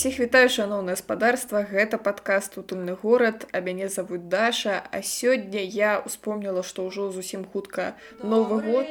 Усіх вітаю шаноўна гаспадарства гэта падкаст утульны горад а мяне завуць даша. А сёння я успомніла што ўжо зусім хутка новы год.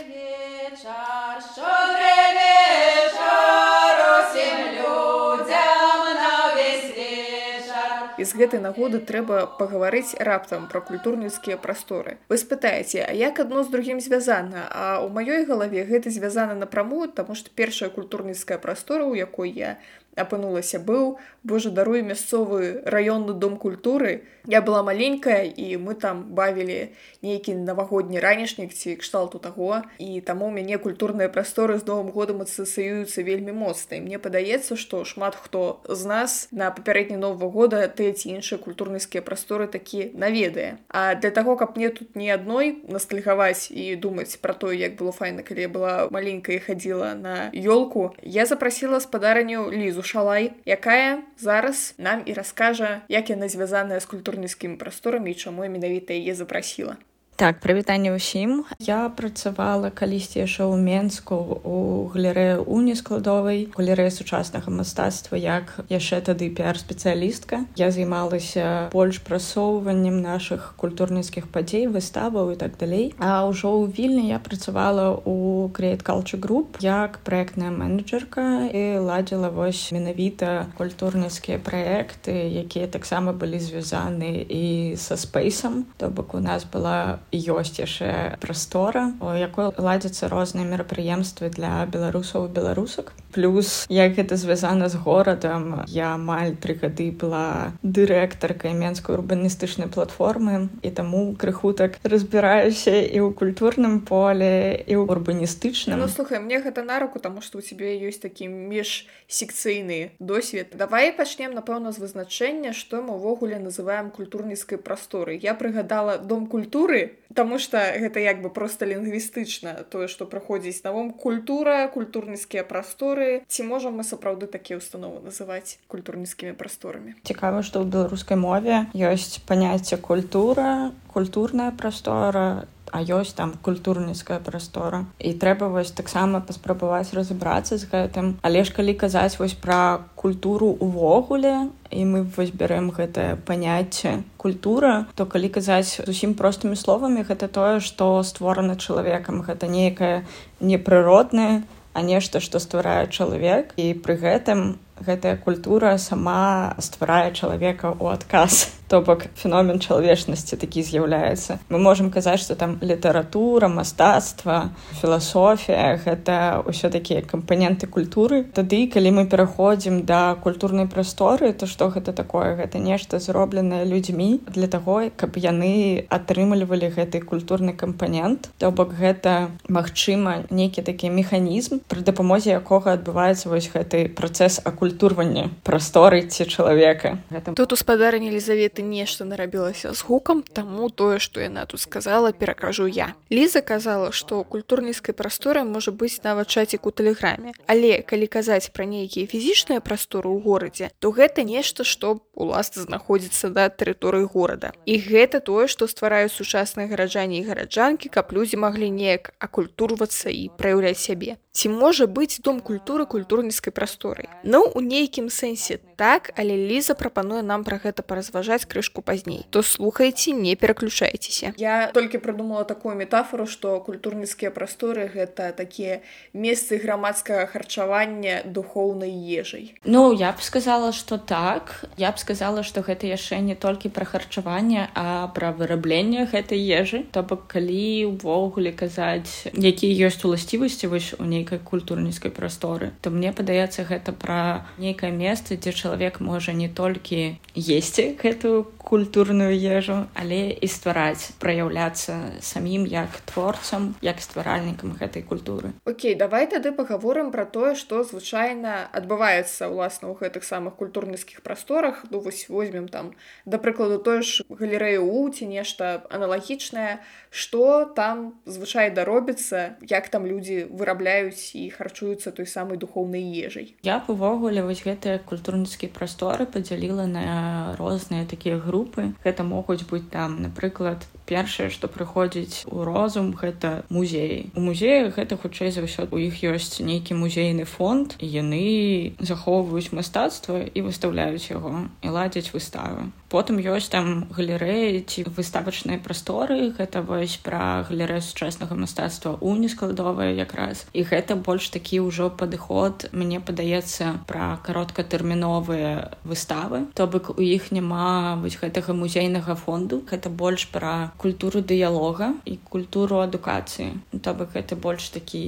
і з гэтай нагоды трэба пагаварыць раптам пра культурніцкія прасторы. Вы спытаеце а як адно з другім звязана? А ў маёй галаве гэта звязана напрамую таму што першая культурніцкая прастора у якой я апынулася. Быў божа даруй мясцовы раённы дом культуры. Я была маленькая і мы там бавілі нейкі навагодні ранішнік ці кшталту таго. І таму у мяне культурныя прасторы з новым годам асацыююцца вельмі моцна. Мне падаецца што шмат хто з нас на папярэдні нового года тыя ці іншыя культурніцкія прасторы такі наведае. А для таго каб мне тут не адной настальгаваць і думаць пра тое як было файна калі я была маленькая хадзіла на ёлку я запрасіла спадарню лізу шалай якая зараз нам і раскажа як яна звязаная з культурніцкімі прасторамі чаму менавіта яе запрасіла Так прывітанне ўсім. Я працавала калісьці яшчэ ў Мску у галерэ уні складовай галерэ сучаснага мастацтва як яшчэ тады піар-спецыялістка. Я займалася больш прасоўваннем нашых культурніцкіх падзей, выставаў і так далей. А ўжо ў вільні я працавала у Create Culture Group як праектная менеджерка і ладзіла вось менавіта культурніцкія праекты, якія таксама былі звязаны і са спейсам. То бок у нас была ёсць яшчэ прастора у якой ладзяцца розныя мерапрыемствы для беларусаў беларусак. Плюс як гэта звязана з горадам я амаль тры гады была дырэктаркай менскай урбаністычнай платформы і таму крыху так разбіраюся і ў культурным поле і ў урбаністычным. Ну, слухай мне гэта на руку таму што у цябе ёсць такі міжсекцыйны досвед. Давай пачнем напэўна з вызначэння што мы ўвогуле называем культурніцкай прасторы я прыгадала дом культуры Таму што гэта як бы проста лінгвістычна тое, што праходзіць навом культура, культурніцкія прасторы. Ці можам мы сапраўды такія ўстановы называць культурніцкімі прасторамі. Цікава, што ў беларускай мове ёсць паняцце культура, культурная прастора, а ёсць там культурніцкая прастора і трэба вось таксама паспрабаваць разабрацца з гэтым але ж калі казаць вось пра культуру увогуле і мы вось бярэм гэтае паняцце культура то калі казаць зусім простымі словамі гэта тое што створана чалавекам. Гэта нейкае непрыроднае а нешта што стварае чалавек. І пры гэтым гэтая культура сама стварае чалавека ў адказ то бок феномен чалавечнасці такі з'яўляецца. Мы можемм казаць што там літаратура мастацтва філасофія гэта ўсё такія кампаненты культуры. Тады калі мы пераходзім да культурнай прасторы то што гэта такое? Гэта нешта зробленае людзьмі для таго каб яны атрымлівалі гэты культурны кампанент. То бок гэта магчыма нейкі такі механізм пры дапамозе якога адбываецца вось гэты працэс акультурвання прасторы ці чалавека. Тут у спадарні елізаветы гэта нешта нарабілася з гукам таму тое што яна тут сказала перакажу я. Ліза казала што культурніцкай прасторы можа быць нават чацік у тэлеграме але калі казаць пра нейкія фізічныя прасторы ў горадзе то гэта нешта што уласна знаходзіцца да тэрыторыі горада. І гэта тое што ствараюць сучасныя гараджане і гараджанкі каб людзі маглі неяк акультурвацца і праяўляць сябе. Ці можа быць дом культуры культурніцкай прасторы ну у нейкім сэнсе так але ліза прапануе нам пра гэта паразважаць крышку пазней то слухайце не пераключайцеся я толькі прыдумала такую метафору што культурніцкія прасторы гэта такія месцы грамадскага харчавання духоўнай ежай Ну я б сказала что так. Я б сказала что гэта яшчэ не толькі пра харчаванне а пра вырабленне гэтай ежы то бок калі увогуле казаць якія ёсць уласцівасці вось у нейкай культурніцкай прасторы то мне падаецца гэта пра нейкае месца дзе чалавек можа не толькі есці гэтую культурную ежу але і ствараць праяўляцца самім як творцам як стваральнікам гэтай культуры. Окей давай тады паговорым пра тое што звычайна адбываецца ўласна ў гэтых самых культурніцкіх прасторах. Ну вось возьмем там да прыкладу тое ж галерэю у ці нешта аналагічнае. Што там звычайна робіцца як там людзі вырабляюць і харчуюцца той самай духоўнай ежай? Я увогуле вось гэтыя культурніцкія прасторы падзяліла на розныя такія групы групы гэта могуць быць там напрыклад першае што прыходзіць у розум гэта музеі. У музеях гэта хутчэй за ўсё у іх ёсць нейкі музейны фонд яны захоўваюць мастацтва і выставляюць яго і ладзяць выставы. Потым ёсць там галерэі ці выставачныя прасторы гэта вось пра галерэ сучаснага мастацтва у нескладовая якраз. І гэта больш такі ўжо падыход. Мне падаецца пра кароткатэрміновыя выставы. То бок у іх няма вось гэтага музейнага фонду. Гэта больш пра культуру дыялога і культуру адукацыі то бок гэта больш такі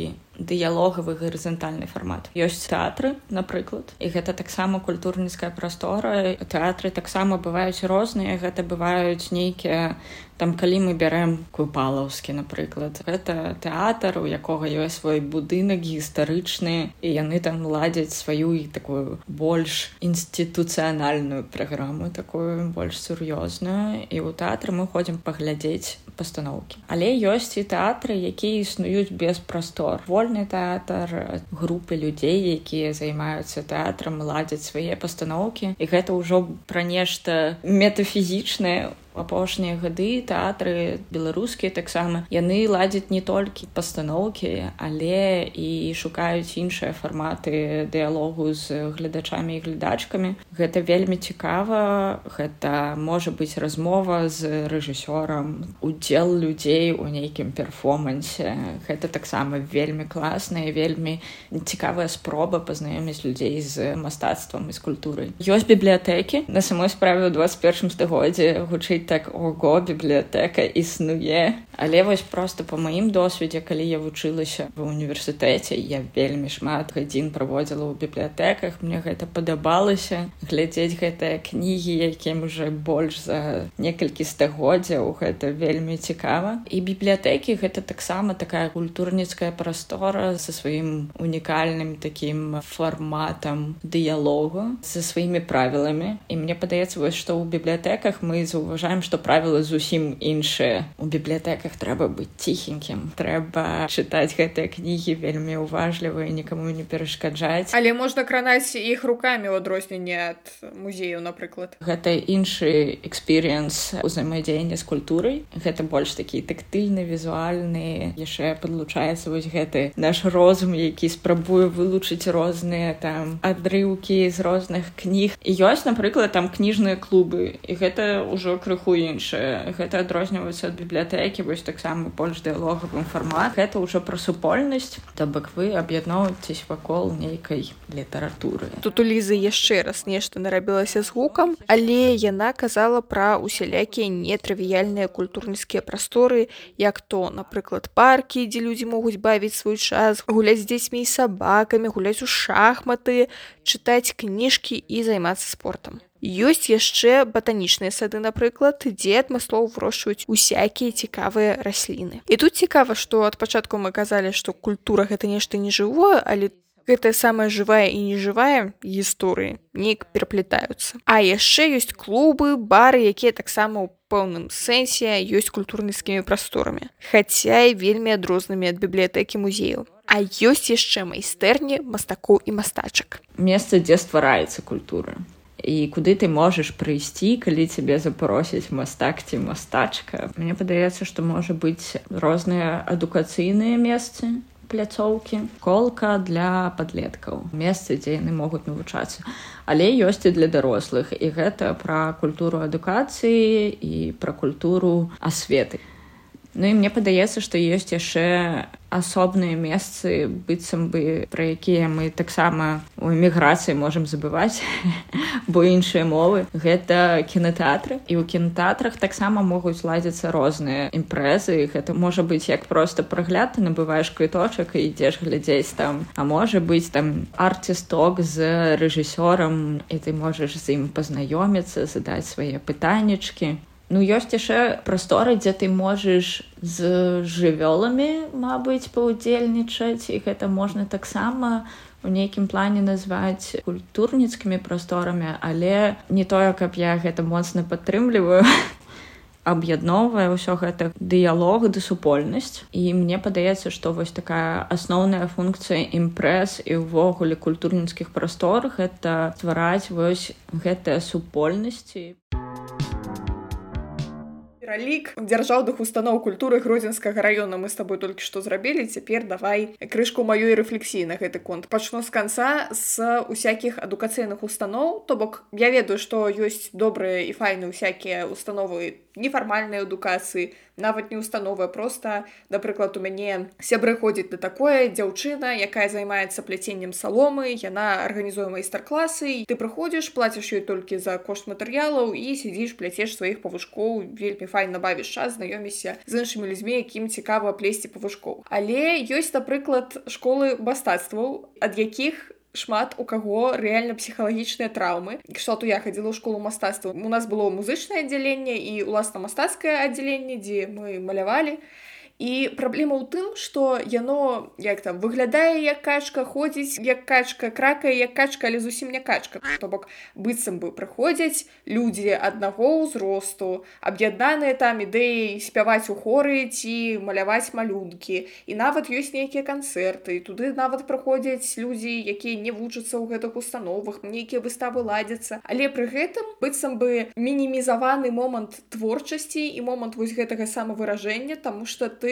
дыялогавы гарызантальны фармат. Ёсць тэатры напрыклад і гэта таксама культурніцкая прастора. Тэатры таксама бываюць розныя. Гэта бываюць нейкія там калі мы бярэм купалаўскі напрыклад. Гэта тэатр у якога ёсць свой будынак гістарычны і яны там ладзяць сваю і такую больш інстытуцыянальную праграму такую больш сур'ёзную. І ў тэатры мы ходзім паглядзець пастаноўкі. Але ёсць і тэатры якія існуюць без прастор вольны тэатр групы людзей якія займаюцца тэатрам ладзяць свае пастаноўкі. І гэта ўжо пра нешта метафізічнае апошнія гады тэатры беларускія таксама яны ладзяць не толькі пастаноўкі але і шукаюць іншыя фарматы дыялогу з гледачамі і глядачкамі гэта вельмі цікава гэта можа быць размова з рэжысёрам удзел людзей у нейкім перформансе. Гэта таксама вельмі класная вельмі цікавая спроба пазнаёміць людзей з мастацтвам і з культурай. Ёсць бібліятэкі. На самой справе ў 21 стагоддзе гучэй так ого бібліятэка існуе але вось просто по маім досведзе калі я вучылася ва універсітэце я вельмі шмат гадзін праводзіла ў бібліятэках мне гэта падабалася. Глядзець гэтыя кнігі якім уже больш за некалькі стагоддзяў гэта вельмі цікава. І бібліятэкі гэта таксама такая культурніцкая прастора со сваім унікальным таким фарматам дыялогу со сваімі правіламі. І мне падаецца вось што ў бібліятэках мы заўважаем заўважаем што правілы зусім іншыя у бібліятэках трэба быць ціхенькім трэба чытаць гэтыя кнігі вельмі ўважлівыя нікому не перашкаджаць але можна кранаць іх руками ў адрозненне ад музею напрыклад гэта іншы экспірыенс узаемадзеяння з культурай гэта больш такі тактыльны візуальны яшчэ падлучаецца вось гэты наш розум які спрабуе вылучыць розныя там адрыўкі з розных кніг. І ёсць напрыклад там кніжныя клубы. І гэта ўжо крыху крыху іншае гэта адрозніваецца ад бібліятэкі вось таксама больш дыялогавым фармат гэта ўжо пра супольнасць то бок вы аб'ядноўваецесь вакол нейкай літаратуры. Тут у лізы яшчэ раз нешта нарабілася з гукам але яна казала пра усялякія нетрывіяльныя культурніцкія прасторы як то напрыклад паркі дзе людзі могуць бавіць свой час гуляць з дзецьмі і сабакамі гуляць у шахматы чытаць кніжкі і займацца спортом ёсць яшчэ батанічныя сады напрыклад дзе адмыслоў вырошчваюць усякія цікавыя расліны. І тут цікава што ад пачатку мы казалі што культура гэта нешта нежывое але гэтая самая жывая і нежывая гісторыі неяк пераплетаюцца а яшчэ ёсць клубы бары якія таксама ў пэўным сэнсе ёсць культурніцкімі прасторамі хаця і вельмі адрознымі ад бібліятэкі музею а ёсць яшчэ майстэрні мастакоў і мастачак. Месца дзе ствараецца культура і куды ты можаш прыйсці калі цябе запросяць мастак ці мастачка. Мне падаецца што можа быць розныя адукацыйныя месцы пляцоўкі колка для падлеткаў месцы дзе яны могуць навучацца. Але ёсць і для дарослых. І гэта пра культуру адукацыі і пра культуру асветы Ну і мне падаецца, што ёсць яшчэ асобныя месцы быццам бы пра якія мы таксама у эміграцыі можемм забываць бо іншыя мовы. Гэта кінотэатры і ў кінотэатрах таксама могуць ладзіцца розныя імпрэзы. Гэта можа быць як проста прагляд ты набываеш квіточак і ідзеш глядзець там. А можа быць там арцісток з рэжысёрам і ты можаш з ім пазнаёміцца задаць свае пытаннічкі Ну ёсць яшчэ прасторы, дзе ты можаш з жывёламі, мабыць, паўдзельнічаць і гэта можна таксама у нейкім плане назваць культурніцкімі прасторамі, але не тое, каб я гэта моцна падтрымліваю аб'ядноўвае ўсё гэта. Дыялог ды супольнасць і мне падаецца што вось такая асноўная функцыя імпрэс і ўвогуле культурніцкіх прасторах это ствараць вось гэтыя супольнасці пералік дзяржаўных устаноў культуры гродзенскага района. Мы с тобой толькі што зрабілі цяпер давай крышку маёй рэфлексіі на гэты конт. Пачну з канца з усякіх адукацыйных устаноў то бок я ведаю што ёсць добрыя і файны усякія установы нефармальнай адукацыі нават не установы просто напрыклад у мяне сябры ходзіць на такое дзяўчына якая займаецца пляценнем саломы яна арганізуе майстар-класы ты прыходзіш плаціш ёй толькі за кошт матэрыялаў і сядзіш пляцеш сваіх павушкоў вельмі файна бавіш час знаёміся з іншымі людзьмі якім цікава плесці павушкоў але ёсць напрыклад школы мастацтваў ад якіх шмат у каго рэальна псіхалагічныя траўмы. Кшталту я хадзіла ў школу мастацтва. У нас было музычнае аддзяленне і уласна мастацкае аддзяленне дзе мы малявалі і праблема ў тым што яно як там выглядае як качка ходзіць як качка кракае як качка але зусім не качка. То бок быццам бы прыходзяць людзі аднаго ўзросту аб'яднаныя там ідэі спяваць у хоры ці маляваць малюнкі. І нават ёсць нейкія канцэрты туды нават прыходзяць людзі якія не вучацца ў гэтых установах нейкія выставы ладзяцца. Але пры гэтым быццам бы мінімізаваны момант творчасці і момант вось гэтага самавыражэння тому что ты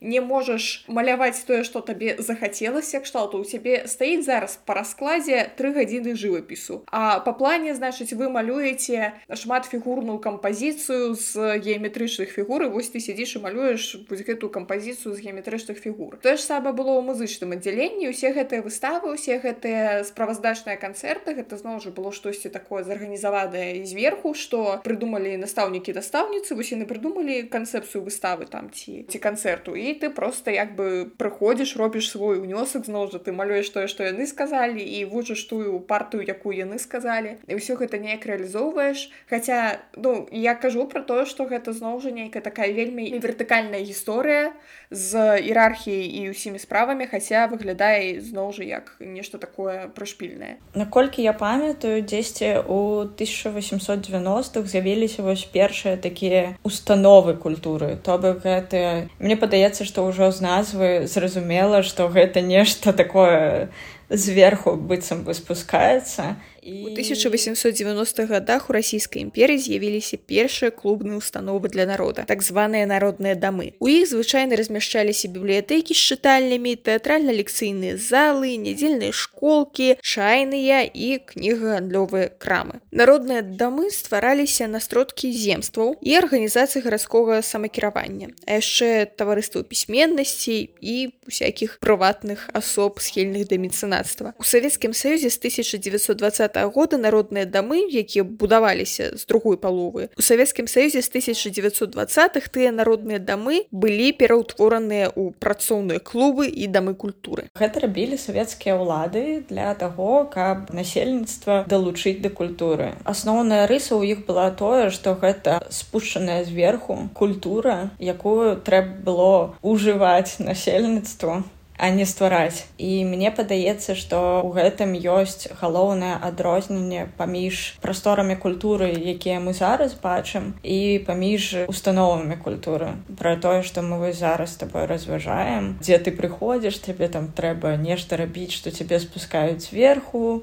не можаш маляваць тое што табе захацелася кшталту. У цябе стаіць зараз па раскладзе тры гадзіны жывапісу. А па плане значыць вы малюеце шмат фігурную кампазіцыю з геаметрычных фігур вось ты сядзіш і малюеш вось гэтую кампазіцыю з геаметрычных фігур. Тое ж самае было ў музычным аддзяленні. Усе гэтыя выставы усе гэтыя справаздачныя канцэрты гэта зноў жа было штосьці такое зарганізаванае зверху што прыдумалі настаўнікі настаўніцы вось яны прыдумалі канцэпцыю выставы там ці ці канцэрту і ты просто як бы прыходзіш робіш свой унёсак зноў жа ты малюеш тое што яны сказалі і вучыш тую партыю якую яны сказалі і ўсё гэта неяк рэалізоўваеш Хаця ну я кажу про тое што гэта зноў жа нейкая такая вельмі вертыкальная гісторыя з іерархіяй і ўсімі справамі хаця выглядае зноў жа як нешта такое прышпільнае. Наколькі я памятаю дзесьці у 1890-х з'явіліся вось першыя такія установы культуры. То бок гэта мне падаецца што ўжо з назвы зразумела што гэта нешта такое зверху быццам бы спускаецца У 1890-х годах у расійскай імперыі з'явіліся першыя клубныя установы для народа, так званыя народныя дамы. У іх звычайна размяшчаліся бібліятэкі з чытальнямі, тэатральна-лекцыйныя залы, нядзельныя школкі, чайныя і кнігагандлёвыя крамы. Народныя дамы ствараліся на сродкі земстваў і арганізацыі гарадскога самакіравання, а яшчэ таварыства пісьменнасці і усякіх прыватных асоб схільных да мецэнацтва. У савецкім саюзе з 1920 года народныя дамы якія будаваліся з другой паловы. У савецкім саюзе з 1920х тыя народныя дамы былі пераўтвораныя ў працоўныя клубы і дамы культуры. Гэта рабілі савецкія ўлады для таго каб насельніцтва далучыць да культуры. Асноўная рыса ў іх была тое што гэта спушчаная зверху культура якую трэба было ужываць насельніцтву а не ствараць. І мне падаецца што ў гэтым ёсць галоўнае адрозненне паміж прасторамі культуры якія мы зараз бачым і паміж установамі культуры. Пра тое што мы вось зараз тобой разважаем дзе ты прыходзіш тебе там трэба нешта рабіць што цябе спускаюць зверху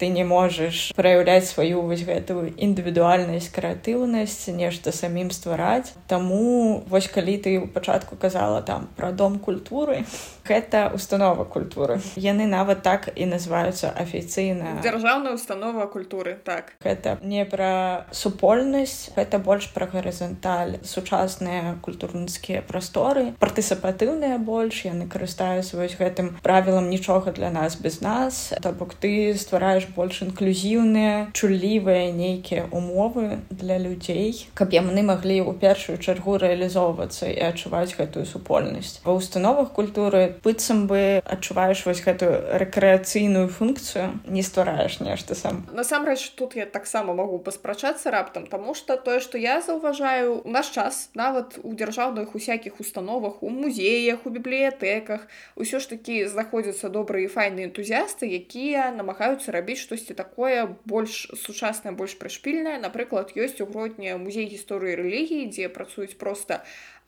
ты не можаш праяўляць сваю вось гэтую індывідуальнасць крэатыўнасць нешта самім ствараць Таму вось калі ты ў пачатку казала там пра дом культуры. Гэта установа культуры. Яны нават так і называюцца афіцыйна дзяржаўная установа культуры так. Гэта не пра супольнасць гэта больш пра гарызанталь сучасныя культурніцкія прасторы партысапатыўныя больш яны карыстаюцца вось гэтым правілам нічога для нас без нас то бок ты ствараеш больш інклюзіўныя чуллівыя нейкія умовы для людзей каб яны маглі ў першую чаргу рэалізоўвацца і адчуваць гэтую супольнасць. Ва установах культуры быццам бы адчуваеш вось гэтую рэкрэацыйную функцыю не ствараеш нешта сам. Насамрэч тут я таксама магу паспрачацца раптам таму што тое што я заўважаю у наш час нават у дзяржаўных усякіх установах у музеях у бібліятэках усё ж такі знаходзяцца добрыя і файныя энтузіасты якія намагаюцца рабіць штосьці такое больш сучаснае больш прышпільнае напрыклад ёсць у гродні музей гісторыі рэлігіі дзе працуюць проста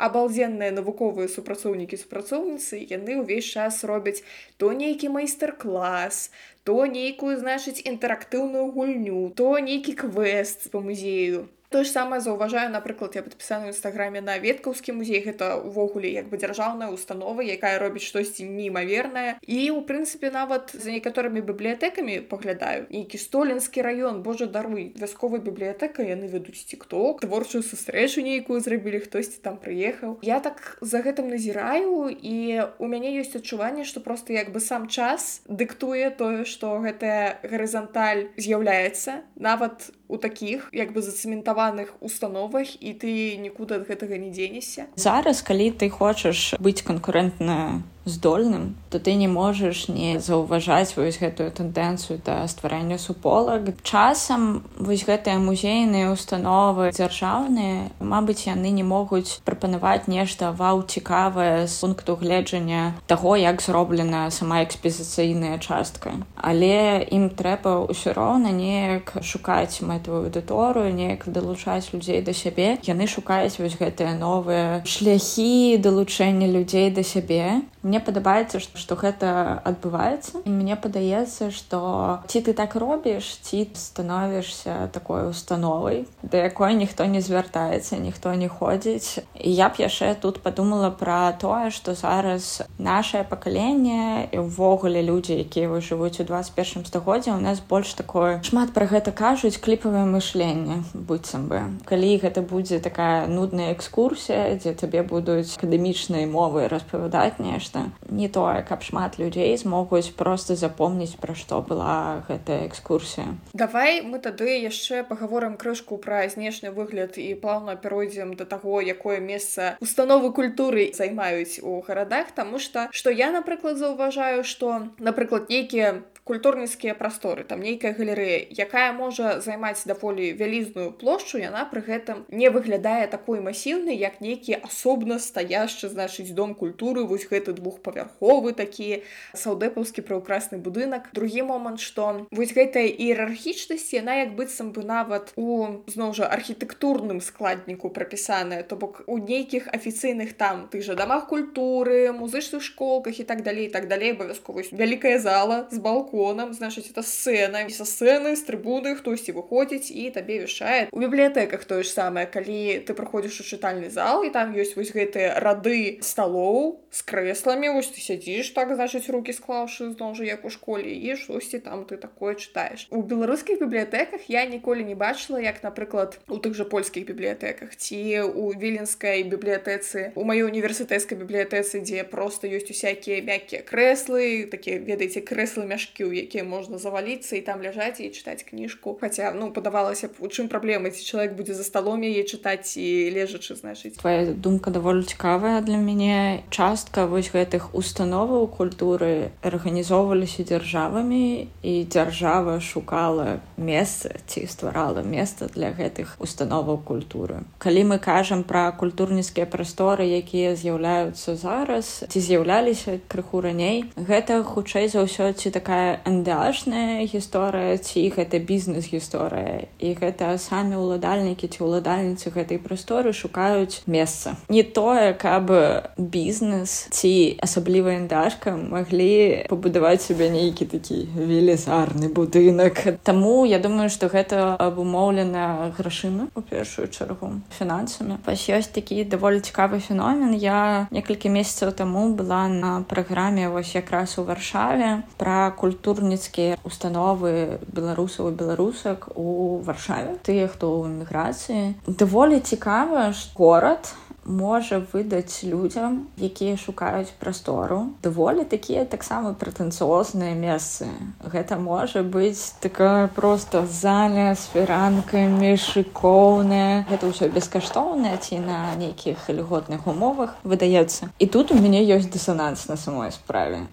абалдзенныя навуковыя супрацоўнікі супрацоўніцы яны ўвесь час робяць то нейкі майстар-клас то нейкую значыць інтэрактыўную гульню то нейкі квест по музею тое ж самае заўважаю напрыклад я падпісаны ў нстаграме на веткаўскі музей гэта ўвогуле як бы дзяржаўная установа якая робіць штосьці неймавернае. І у прынцыпе нават за некаторымі бібліятэкамі паглядаю. Нейкі столінскі раён Божа даруй вясковая бібліятэка яны вядуць тикток творчую сустрэчу нейкую зрабілі хтосьці там прыехаў. Я так за гэтым назіраю і у мяне ёсць адчуванне што просто як бы сам час дыктуе тое што гэтая гарызанталь з'яўляецца. Нават у такіх як бы зацэментаваных установах і ты нікуды ад гэтага не дзенешся. Зараз калі ты хочаш быць канкурэнтна здольным то ты не можаш не заўважаць вось гэтую тэндэнцыю да стварэння суполак. Часам вось гэтыя музейныя установы дзяржаўныя Мабыць яны не могуць прапанаваць нешта вау цікавае з пункту гледжання таго як зроблена сама экспезіцыйная частка. Але ім трэба ўсё роўна неяк шукаць мэтавую аўдыторыю неяк далучаць людзей да сябе. Яны шукаюць вось гэтыя новыя шляхі далучэння людзей да сябе мне падабаецца што гэта адбываецца. І мне падаецца што ці ты так робіш ці становішся такой установай да якой ніхто не звяртаецца ніхто не ходзіць і я б яшчэ тут подумала пра тое што зараз наше пакаленне і ўвогуле людзі якія вы жывуць у 21 стагоддзе у нас больш такое шмат пра гэта кажуць кліпавае мышленне быццам бы. Калі гэта будзе такая нудная экскурсія дзе табе будуць акадэмічнай мовы распавядаць нешта не тое каб шмат людзей змогуць просто запомніць пра што была гэтая экскурсія. Давай мы тады яшчэ паговорым крышку пра знешні выгляд і плаўна перайдзем да таго якое месца установы культуры займаюць у гарадах тому что что я напрыклад заўважаю что напрыклад нейкія культурніцкія прасторы там нейкая галерэя. Якая можа займаць даволі вялізную плошчу яна пры гэтым не выглядае такой масіўнай як нейкі асобна стаяшчы значыць дом культуры вось гэты двухпавярховы такі саўдэпаўскі праўкрасны будынак. Другі момант што вось гэтая іерархічнасць яна як быццам бы нават у зноў жа архітэктурным складніку прапісаная. То бок у нейкіх афіцыйных там тых жа дамах культуры музычных школках і так далей так далей абавязковасць вялікая зала з балку балконам значыць это сцэна і са сцэны з трыбуны хтосьці выходзіць і табе вяшае у бібліятэках тое ж самае калі ты праходзіш у чытальны зал і там ёсць вось гэтыя рады сталоў з крэсламі вось ты сядзіш так значыць руки склаўшы зноў жа як у школе і штосьці там ты такое чытаеш у беларускіх бібліятэках я ніколі не бачыла як напрыклад у тых жа польскіх бібліятэках ці у віленскай бібліятэцы у маёй універсітэцкай бібліятэцы дзе просто ёсць усякія мяккія крэслы такія ведаеце крэслы мяшкі кніжкі у якія можна заваліцца і там ляжаць і чытаць кніжку хаця ну падавалася б у чым праблемы ці чалавек будзе за сталом яе чытаць і лежачы значыць твоя думка даволі цікавая для мяне частка вось гэтых установаў культуры арганізоўваліся дзяржавамі і дзяржава шукала месца ці стварала месца для гэтых установаў культуры. Калі мы кажам пра культурніцкія прасторы якія з'яўляюцца зараз ці з'яўляліся крыху раней гэта хутчэй за ўсё ці такая ндашная гісторыя ці гэта бізнес-гісторыя. І гэта самі ўладальнікі ці ўладальніцы гэтай прасторы шукаюць месца. Не тое каб бізнес ці асабліва ндашка маглі пабудаваць сябе нейкі такі велізарны будынак. Таму я думаю што гэта абумоўлена грашыма у першую чаргу фінансамі. Вось ёсць такі даволі цікавы феномен. Я некалькі месяцаў таму была на праграме вось якраз у варшаве пра культуру культурніцкія установы беларусаў беларусак у варшаве. Тыя хто ў эміграцыі. Даволі цікава горад можа выдаць людзям якія шукаюць прастору даволі такія таксама прэтэцыозныя месцы гэта можа быць такая просто заля с фіранкамі шыкоўная гэта ўсё бескаштоўнае ці на нейкіх льготных умовах выдаецца. І тут у мяне ёсць дысананс на самой справе.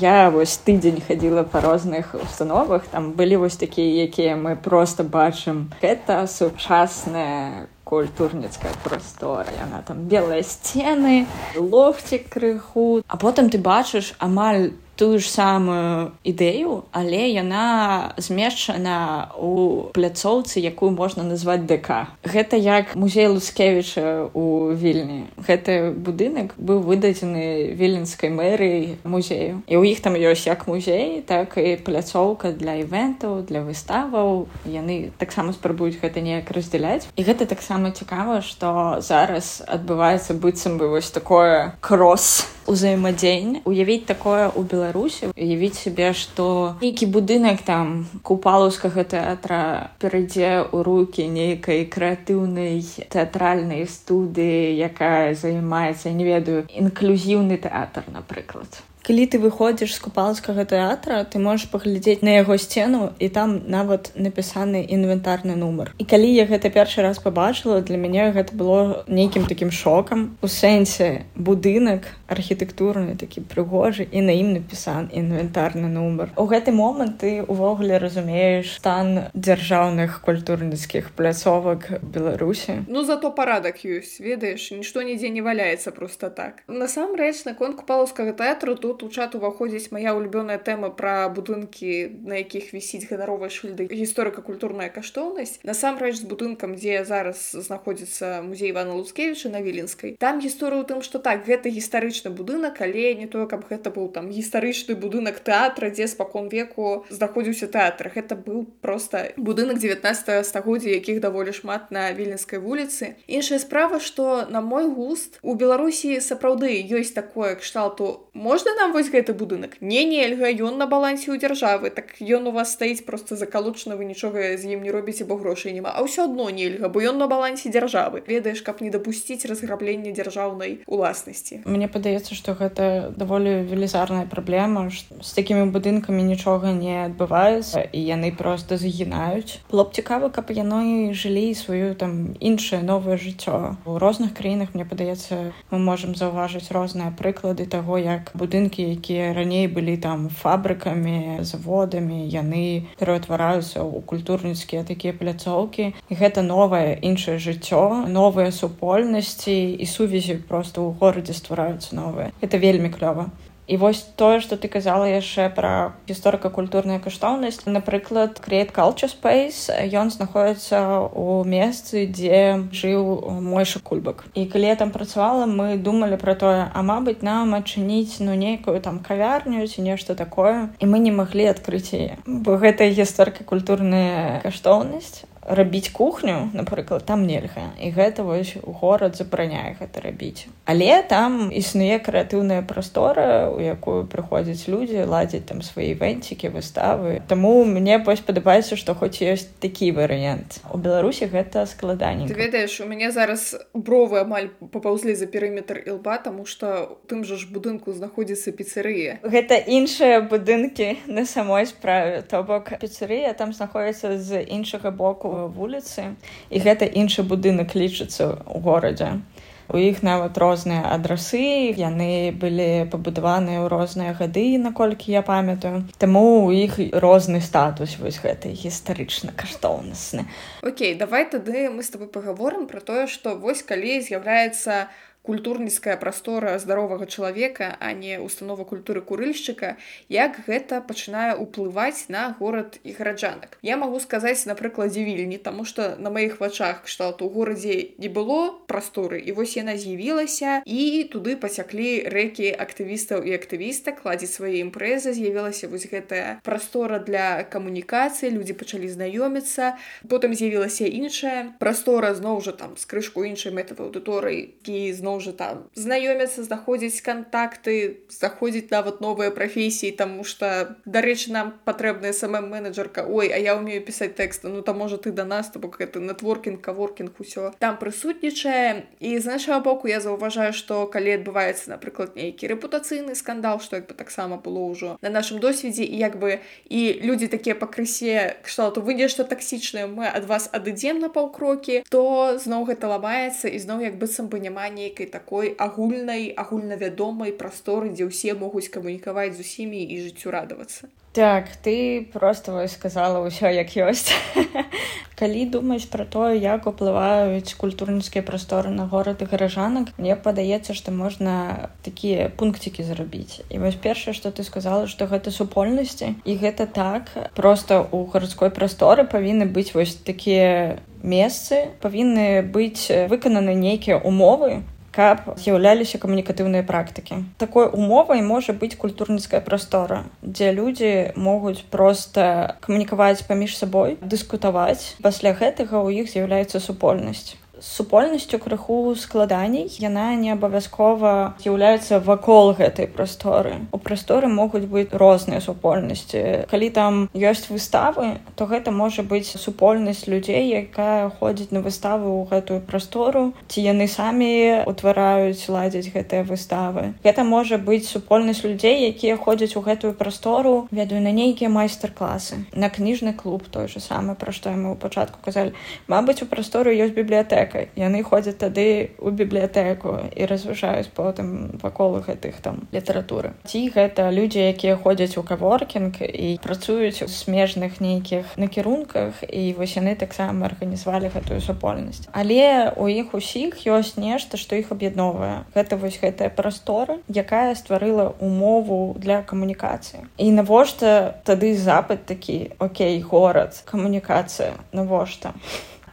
Я вось тыдзень хадзіла па розных установах там былі вось такія якія мы просто бачым. Гэта сучасная культурніцкая прастора. Яна там белыя сцены лофцік крыху. А потым ты бачыш амаль тую ж самую ідэю але яна змешчана у пляцоўцы якую можна назваць ДК. Гэта як музей лускевіча у вільні. Гэты будынак быў выдадзены віленскай мэрыяй музею. І ў іх там ёсць як музей так і пляцоўка для івентаў для выставаў. Яны таксама спрабуюць гэта неяк раздзяляць. І гэта таксама цікава што зараз адбываецца быццам бы вось такое кросс узаемадзеянне уявіць такое ў беларусі уявіць сябе што нейкі будынак там купалаўскага тэатра перайдзе ў рукі нейкай крэатыўнай тэатральнай студыі якая займаецца не ведаю інклюзіўны тэатр напрыклад калі ты выходзіш з купалскага тэатра ты можаш паглядзець на яго сцену і там нават напісаны інвентарны нумар. І калі я гэта першы раз побачыла для мяне гэта было нейкім такім шокам. У сэнсе будынак архітэктурны такі прыгожы і на ім напісан інвентарны нумар. У гэты момант ты увогуле разумееш стан дзяржаўных культурніцкіх пляцовак беларусі. Ну зато парадак ёсць ведаеш нішто нідзе не валяецца просто так. Насамрэч наконт купалаўскага тэатру тут тут у чат уваходзіць моя улюбёная тэма пра будынкі на якіх вісіць ганаровая шыльда гісторыка-культурная каштоўнасць. Насамрэч з будынкам дзе зараз знаходзіцца музей ивана лускевіча на віленскай там гісторыю тым что так гэта гістарычны будынак але не тое каб гэта быў там гістарычны будынак тэатра дзе спакон веку знаходзіўся тэатр. Гэта быў просто будынак 19 стагоддзя якіх даволі шмат на віленскай вуліцы. Іншая справа что на мой густ у беларусі сапраўды ёсць такое кшталту. Можна нам вось гэты будынак? Не нельга ён на балансе ў дзяржавы. Так ён у вас стаіць просто закалучана вы нічога з ім не робіце бо грошай няма. А ўсё адно нельга бо ён на балансе дзяржавы. Ведаеш каб не дапусціць разграблення дзяржаўнай уласнасці. Мне падаецца што гэта даволі велізарная праблема з такімі будынкамі нічога не адбываецца і яны просто загінаюць было б цікава каб яно жылі сваю там іншае новае жыццё. У розных краінах мне падаецца мы можемм заўважыць розныя прыклады таго як будынкі будынкі якія раней былі там фабрыкамі заводамі яны пераўтвараюцца ў культурніцкія такія пляцоўкі і гэта новае іншае жыццё новыя супольнасці і сувязі просто ў горадзе ствараюцца новыя. Это вельмі клёва І вось тое, што ты казала яшчэ пра гісторыка-культурная каштоўнасць. Напрыклад, Create Culture Space ён знаходіцца ў месцы, дзе жыў мойша кульбак. І калі я там працавала, мы думалі пра тое, а мабыць, нам адчыніць ну нейкую там кавярню ці нешта такое. І мы не маглі адкрыць яе. Бо гэта гісторыка-культурная каштоўнасць рабіць кухню напрыклад там нельга і гэта вось горад забараняе гэта рабіць. Але там існуе крэатыўная прастора у якую прыходзяць людзі ладзяць там свае вэнцікі выставы. Таму мне вось падабаецца што хоць ёсць такі варыянт. У беларусі гэта складанне ты ведаеш у мяне зараз бровы амаль папаўзлі за перыметр ілба тому что тым жа ж будынку знаходзіцца піцерыя гэта іншыя будынкі на самой справе. То бок піцерыя там знаходіцца з іншага боку вуліцы і гэта іншы будынак лічыцца ў горадзе. У іх нават розныя адрасы яны былі пабудаваныя ў розныя гады наколькі я памятаю Таму у іх розны статус вось гэты гістарычна каштоўнасны Окей давай тады мы з тобой паговорым пра тое што вось калі з'яўляецца культурніцкая прастора здаровага чалавека а не установа культуры курыльшчыка як гэта пачынае ўплываць на горад і гараджанак. Я магу сказаць на прыкладзе вільні таму што на маіх вачах кшталт у горадзе не было прасторы і вось яна з'явілася і туды пацяклі рэкі актывістаў і актывіста кладзець свае імпрэзы з'явілася вось гэтая прастора для камунікацыі людзі пачалі знаёміцца. Потым з'явілася іншая прастора зноў жа там з крышку іншай мэтавай аўдыторыі і зноў зноў жа там знаёмяцца знаходзіць кантакты заходзіць нават новыя прафесіі таму что дарэчы нам патрэбная сама менеджерка ой а я умею пісаць тэксты ну там можа ты да нас то бок гэта нетворкінг каворкінг усё там прысутнічае і з нашага боку я заўважаю што калі адбываецца напрыклад нейкі рэпутацыйны скандал што як бы таксама было ўжо на нашым досведзе і як бы і людзі такія пакрысе кшталту вы нешта таксічнае мы ад вас адыдзем на паўкрокі то зноў гэта ламаецца і зноў як быццам бы няма нейкай нейкай такой агульнай агульнавядомай прасторы дзе ўсе могуць камунікаваць з усімі і жыццю радавацца. Так ты просто сказала ўсё як ёсць. Калі думаць пра тое як уплываюць культурніцкія прасторы на горад і гаражанак мне падаецца што можна такія пункцікі зрабіць. І вось першае што ты сказала што гэта супольнасці і гэта так. Просто у гарадской прасторы павінны быць вось такія месцы павінны быць выкананы нейкія умовы каб з'яўляліся камунікатыўныя практыкі. Такой умовай можа быць культурніцкая прастора, дзе людзі могуць проста камунікаваць паміж сабой, дыскутаваць. Пасля гэтага ў іх з'яўляецца супольнасць супольнасцю крыху складаней яна не абавязкова з'яўляецца вакол гэтай прасторы. У прасторы могуць быць розныя супольнасці. Калі там ёсць выставы то гэта можа быць супольнасць людзей якая ходзіць на выставу ў гэтую прастору ці яны самі утвараюць ладзяць гэтыя выставы. Гэта можа быць супольнасць людзей якія ходзяць у гэтую прастору ведаю на нейкія майстар-класы на кніжны клуб той же самы пра што мы ў пачатку казалі. Мабыць у прасторы ёсць бібліятэка бібліятэка яны ходзяць тады у бібліятэку і разважаюць потым вакол гэтых там літаратуры ці гэта людзі якія ходзяць у каворкінг і працуюць у смежных нейкіх накірунках і вось яны таксама арганізавалі гэтую супольнасць. Але у іх усіх ёсць нешта што іх аб'ядновае гэта вось гэтая прастора якая стварыла умову для камунікацыі. І навошта тады запад такі Окей горад камунікацыя навошта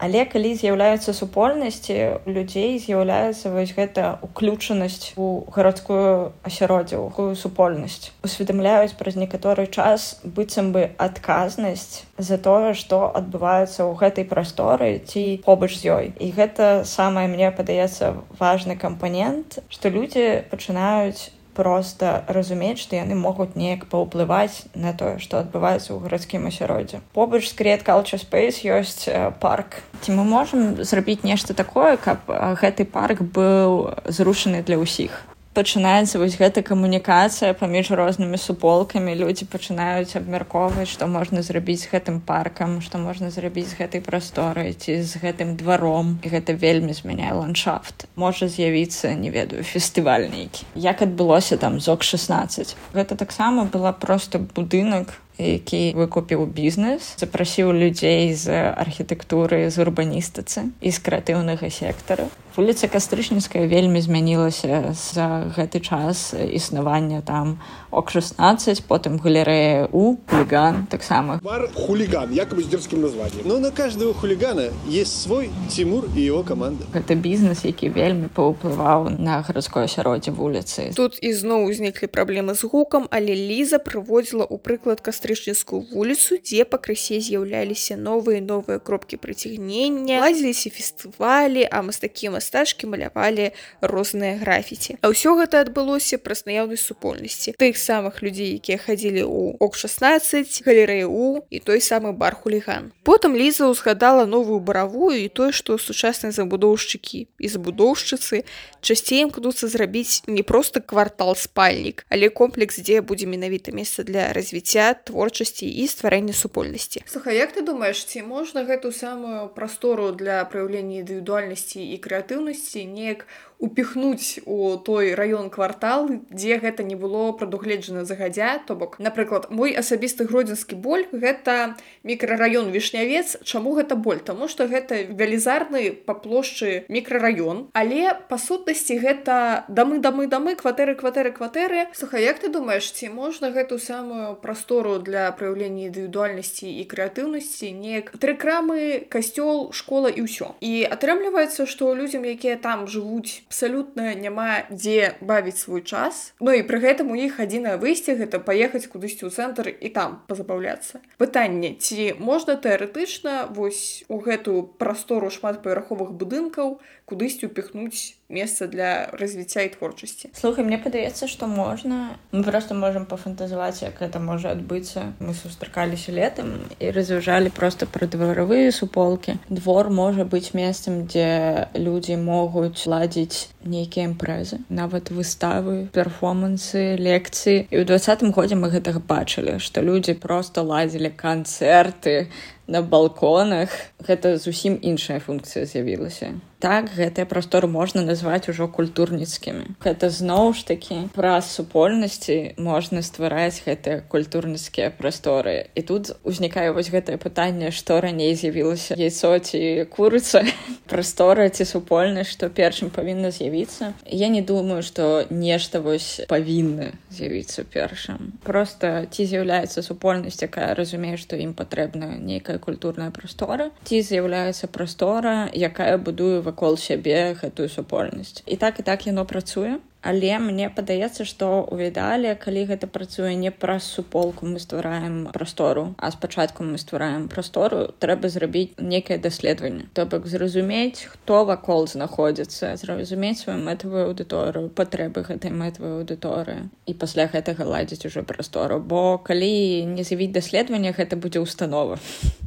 Але калі з'яўляюцца супольнасці людзей з'яўляецца вось гэта уключанасць у гарадскую асяроддзе ўхую супольнасць. Усведамляюць праз некаторы час быццам бы адказнасць за тое што адбываецца ў гэтай прасторы ці побач з ёй. І гэта самае мне падаецца важны кампанент што людзі пачынаюць просто разумець што яны могуць неяк паўплываць на тое што адбываецца ў гарадскім асяроддзе побач з крет culture space ёсць парк. Ці мы можам зрабіць нешта такое каб гэты парк быў зрушаны для ўсіх пачынаецца вось гэта камунікацыя паміж рознымі суполкамі. Людзі пачынаюць абмяркоўваць што можна зрабіць з гэтым паркам што можна зрабіць з гэтай прасторай ці з гэтым дваром. І гэта вельмі змяняе ландшафт. Можа з'явіцца не ведаю фестываль нейкі. Як адбылося там зок 16 гэта таксама была просто будынак які выкупіў бізнес запрасіў людзей з архітэктуры з урбаністыцы і з крэатыўнага сектара вуліца кастрычніцкая вельмі змянілася за гэты час. Існавання там ок 16 потым галерэя у хулиган таксама. Бар хулиган якобы с дерзким названием но на каждого хулигана есть свой тимур и его команда. Гэта бізнес які вельмі паўплываў на гарадское асяроддзе вуліцы. Тут ізноў узніклі праблемы з гукам але ліза прыводзіла ў прыклад кастрычніцкую вуліцу дзе пакрысе з'яўляліся новыя новыя кропкі прыцягнення лазіліся фестывалі а мастакі мастачкі малявалі розныя графіці. А ўсё гэта адбылося праз наяўнасць супольнасці. Тых самых людзей якія хадзілі ў ок 16 галерэі у і той самы бар хуліган. Потым ліза ўзгадала новую баравую і тое што сучасныя забудоўшчыкі і забудоўшчыцы часцей імкнуцца зрабіць не просто квартал спальнік але комплекс дзе будзе менавіта месца для развіцця творчасці і стварэння супольнасці. Слухай як ты думаешь ці можна гэту самую прастору для праяўлення індывідуальнасці і крэатыў актыўнасці неяк упихнуць у той раён квартал дзе гэта не было прадугледжана загадзя то бок напрыклад мой асабісты гродзенскі боль гэта мікрараён вішнявец. Чаму гэта боль? Тому что гэта велізарны па плошчы мікрараён. Але па сутнасці гэта дамы дамы дамы кватэры кватэры кватэры. Суха як ты думаешь ці можна гэту самую прастору для праяўлення індывідуальнасці і крэатыўнасці неяк тры крамы касцёл школа і ўсё? І атрымліваецца што людзям якія там жывуць абсалютна няма дзе бавіць свой час. Ну і пры гэтым у іх адзінае выйсце гэта паехаць кудысьці ў цэнтр і там пазабаўляцца. Пытанне ці можна тэарэтычна вось у гэтую прастору шматпавярховых будынкаў кудысьці упихнуць месца для развіцця і творчасці? Слухай мне падаецца што можна. Мы просто можемм пафантазаваць як это можа адбыцца. Мы сустракаліся летом і разважалі просто пра дваравыя суполкі. Двор можа быць месцам дзе людзі могуць ладзіць робіць нейкія імпрэзы нават выставы перформансы лекцыі. І ў двадцатым годзе мы гэтага бачылі што людзі просто ладзілі канцэрты на балконах. Гэта зусім іншая функцыя з'явілася. Так гэтыя прасторы можна назваць ужо культурніцкімі гэта зноў ж такі праз супольнасці можна ствараць гэтыя культурніцкія прасторы. І тут узнікае вось гэтае пытанне што раней з'явілася яйцо ці курыца. Прастора ці супольнасць што першым павінна з'явіцца. Я не думаю што нешта вось павінна з'явіцца першым. Просто ці з'яўляецца супольнасць якая разумее што ім патрэбна нейкая культурная прастора ці з'яўляецца прастора якая будуе вакол сябе гэтую супольнасць. І так і так яно працуе але мне падаецца што ў відале калі гэта працуе не праз суполку мы ствараем прастору а спачатку мы ствараем прастору трэба зрабіць некае даследаванне. То бок зразумець хто вакол знаходзіцца зразумець сваю мэтавую аўдыторыю патрэбы гэтай мэтавай аўдыторыі. І пасля гэтага ладзіць ужо прастору. Бо калі не з'явіць даследаванне гэта будзе установа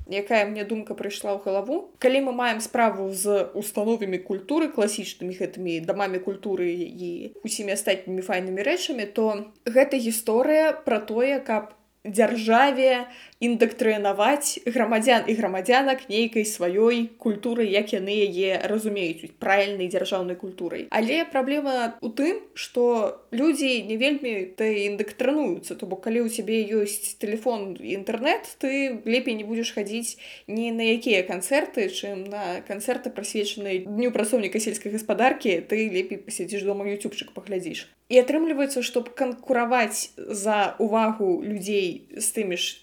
якая мне думка прыйшла ў галаву? Калі мы маем справу з установамі культуры класічнымі гэтымі дамамі культуры і усімі астатнімі файнымі рэчамі то гэта гісторыя пра тое каб дзяржаве індактрынаваць грамадзян і грамадзянак нейкай сваёй культуры як яны яе разумеюць правільнай дзяржаўнай культурай. Але праблема у тым что людзі не вельмі ты індактрынуюцца то бок калі ў цябе ёсць телефон інтэрнет ты лепей не будзеш хадзіць ні на якія канцэрты чым на канцэрты прасвечанай дню працоўніка сельскай гаспадаркі ты лепей пасядзіш дома ютубчык паглядзіш. І атрымліваецца чтобы канкураваць за увагу людзей з тымі ж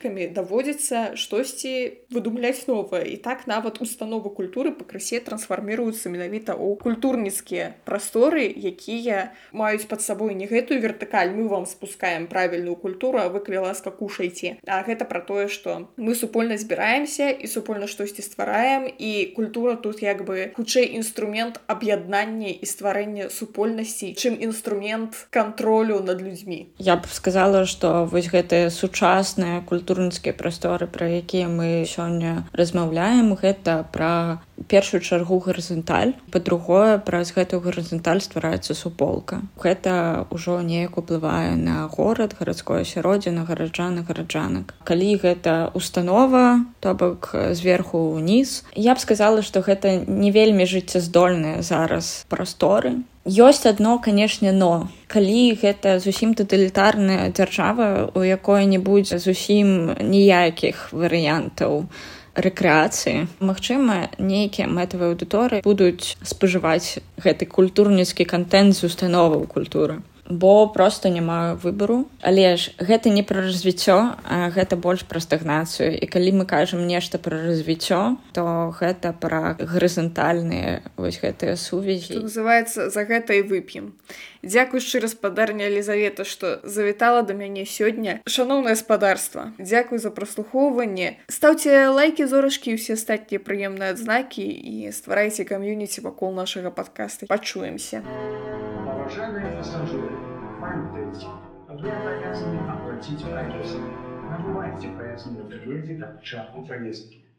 телефончыкамі даводзіцца штосьці выдумляць новае і так нават установы культуры пакрысе трансфарміруюцца менавіта ў культурніцкія прасторы якія маюць пад сабой не гэтую вертыкаль мы вам спускаем правільную культуру а вы калі ласка кушайце а гэта пра тое што мы супольна збіраемся і супольна штосьці ствараем і культура тут як бы хутчэй інструмент аб'яднання і стварэння супольнасці чым інструмент кантролю над людзьмі. Я б сказала что вось гэтыя сучасныя культурніцкія прасторы пра якія мы сёння размаўляем гэта пра першую чаргу гарызанталь па-другое праз гэтую гарызанталь ствараецца суполка. Гэта ўжо неяк уплывае на горад гарадское асяроддзе на гараджаны гараджанак. Калі гэта установа то бок зверху ўніз. Я б сказала што гэта не вельмі жыццяздольныя зараз прасторы ёсць адно канешне но. Калі гэта зусім таталітарная дзяржава у якой не будзе зусім ніякіх варыянтаў рэкрэацыі Магчыма нейкія мэтавыя аўдыторыі будуць спажываць гэты культурніцкі кантэнт з установаў культуры бо просто няма выбару. Але ж гэта не пра развіццё гэта больш пра стагнацыю. І калі мы кажам нешта пра развіццё то гэта пра гарызантальныя вось гэтыя сувязі. Называется за гэта і вып'ем дзякуй шчыра спадарня елізавета што завітала да мяне сёння шаноўнае спадарства дзякуй за праслухоўванне стаўце лайки зорачкі усе астатнія прыемныя адзнакі і стварайце кам'юніці вакол нашага падкаста пачуемся Уважаемые пассажиры, памятайте, вы обязаны оплатить проезд. Набывайте проездные билеты к часу поездки.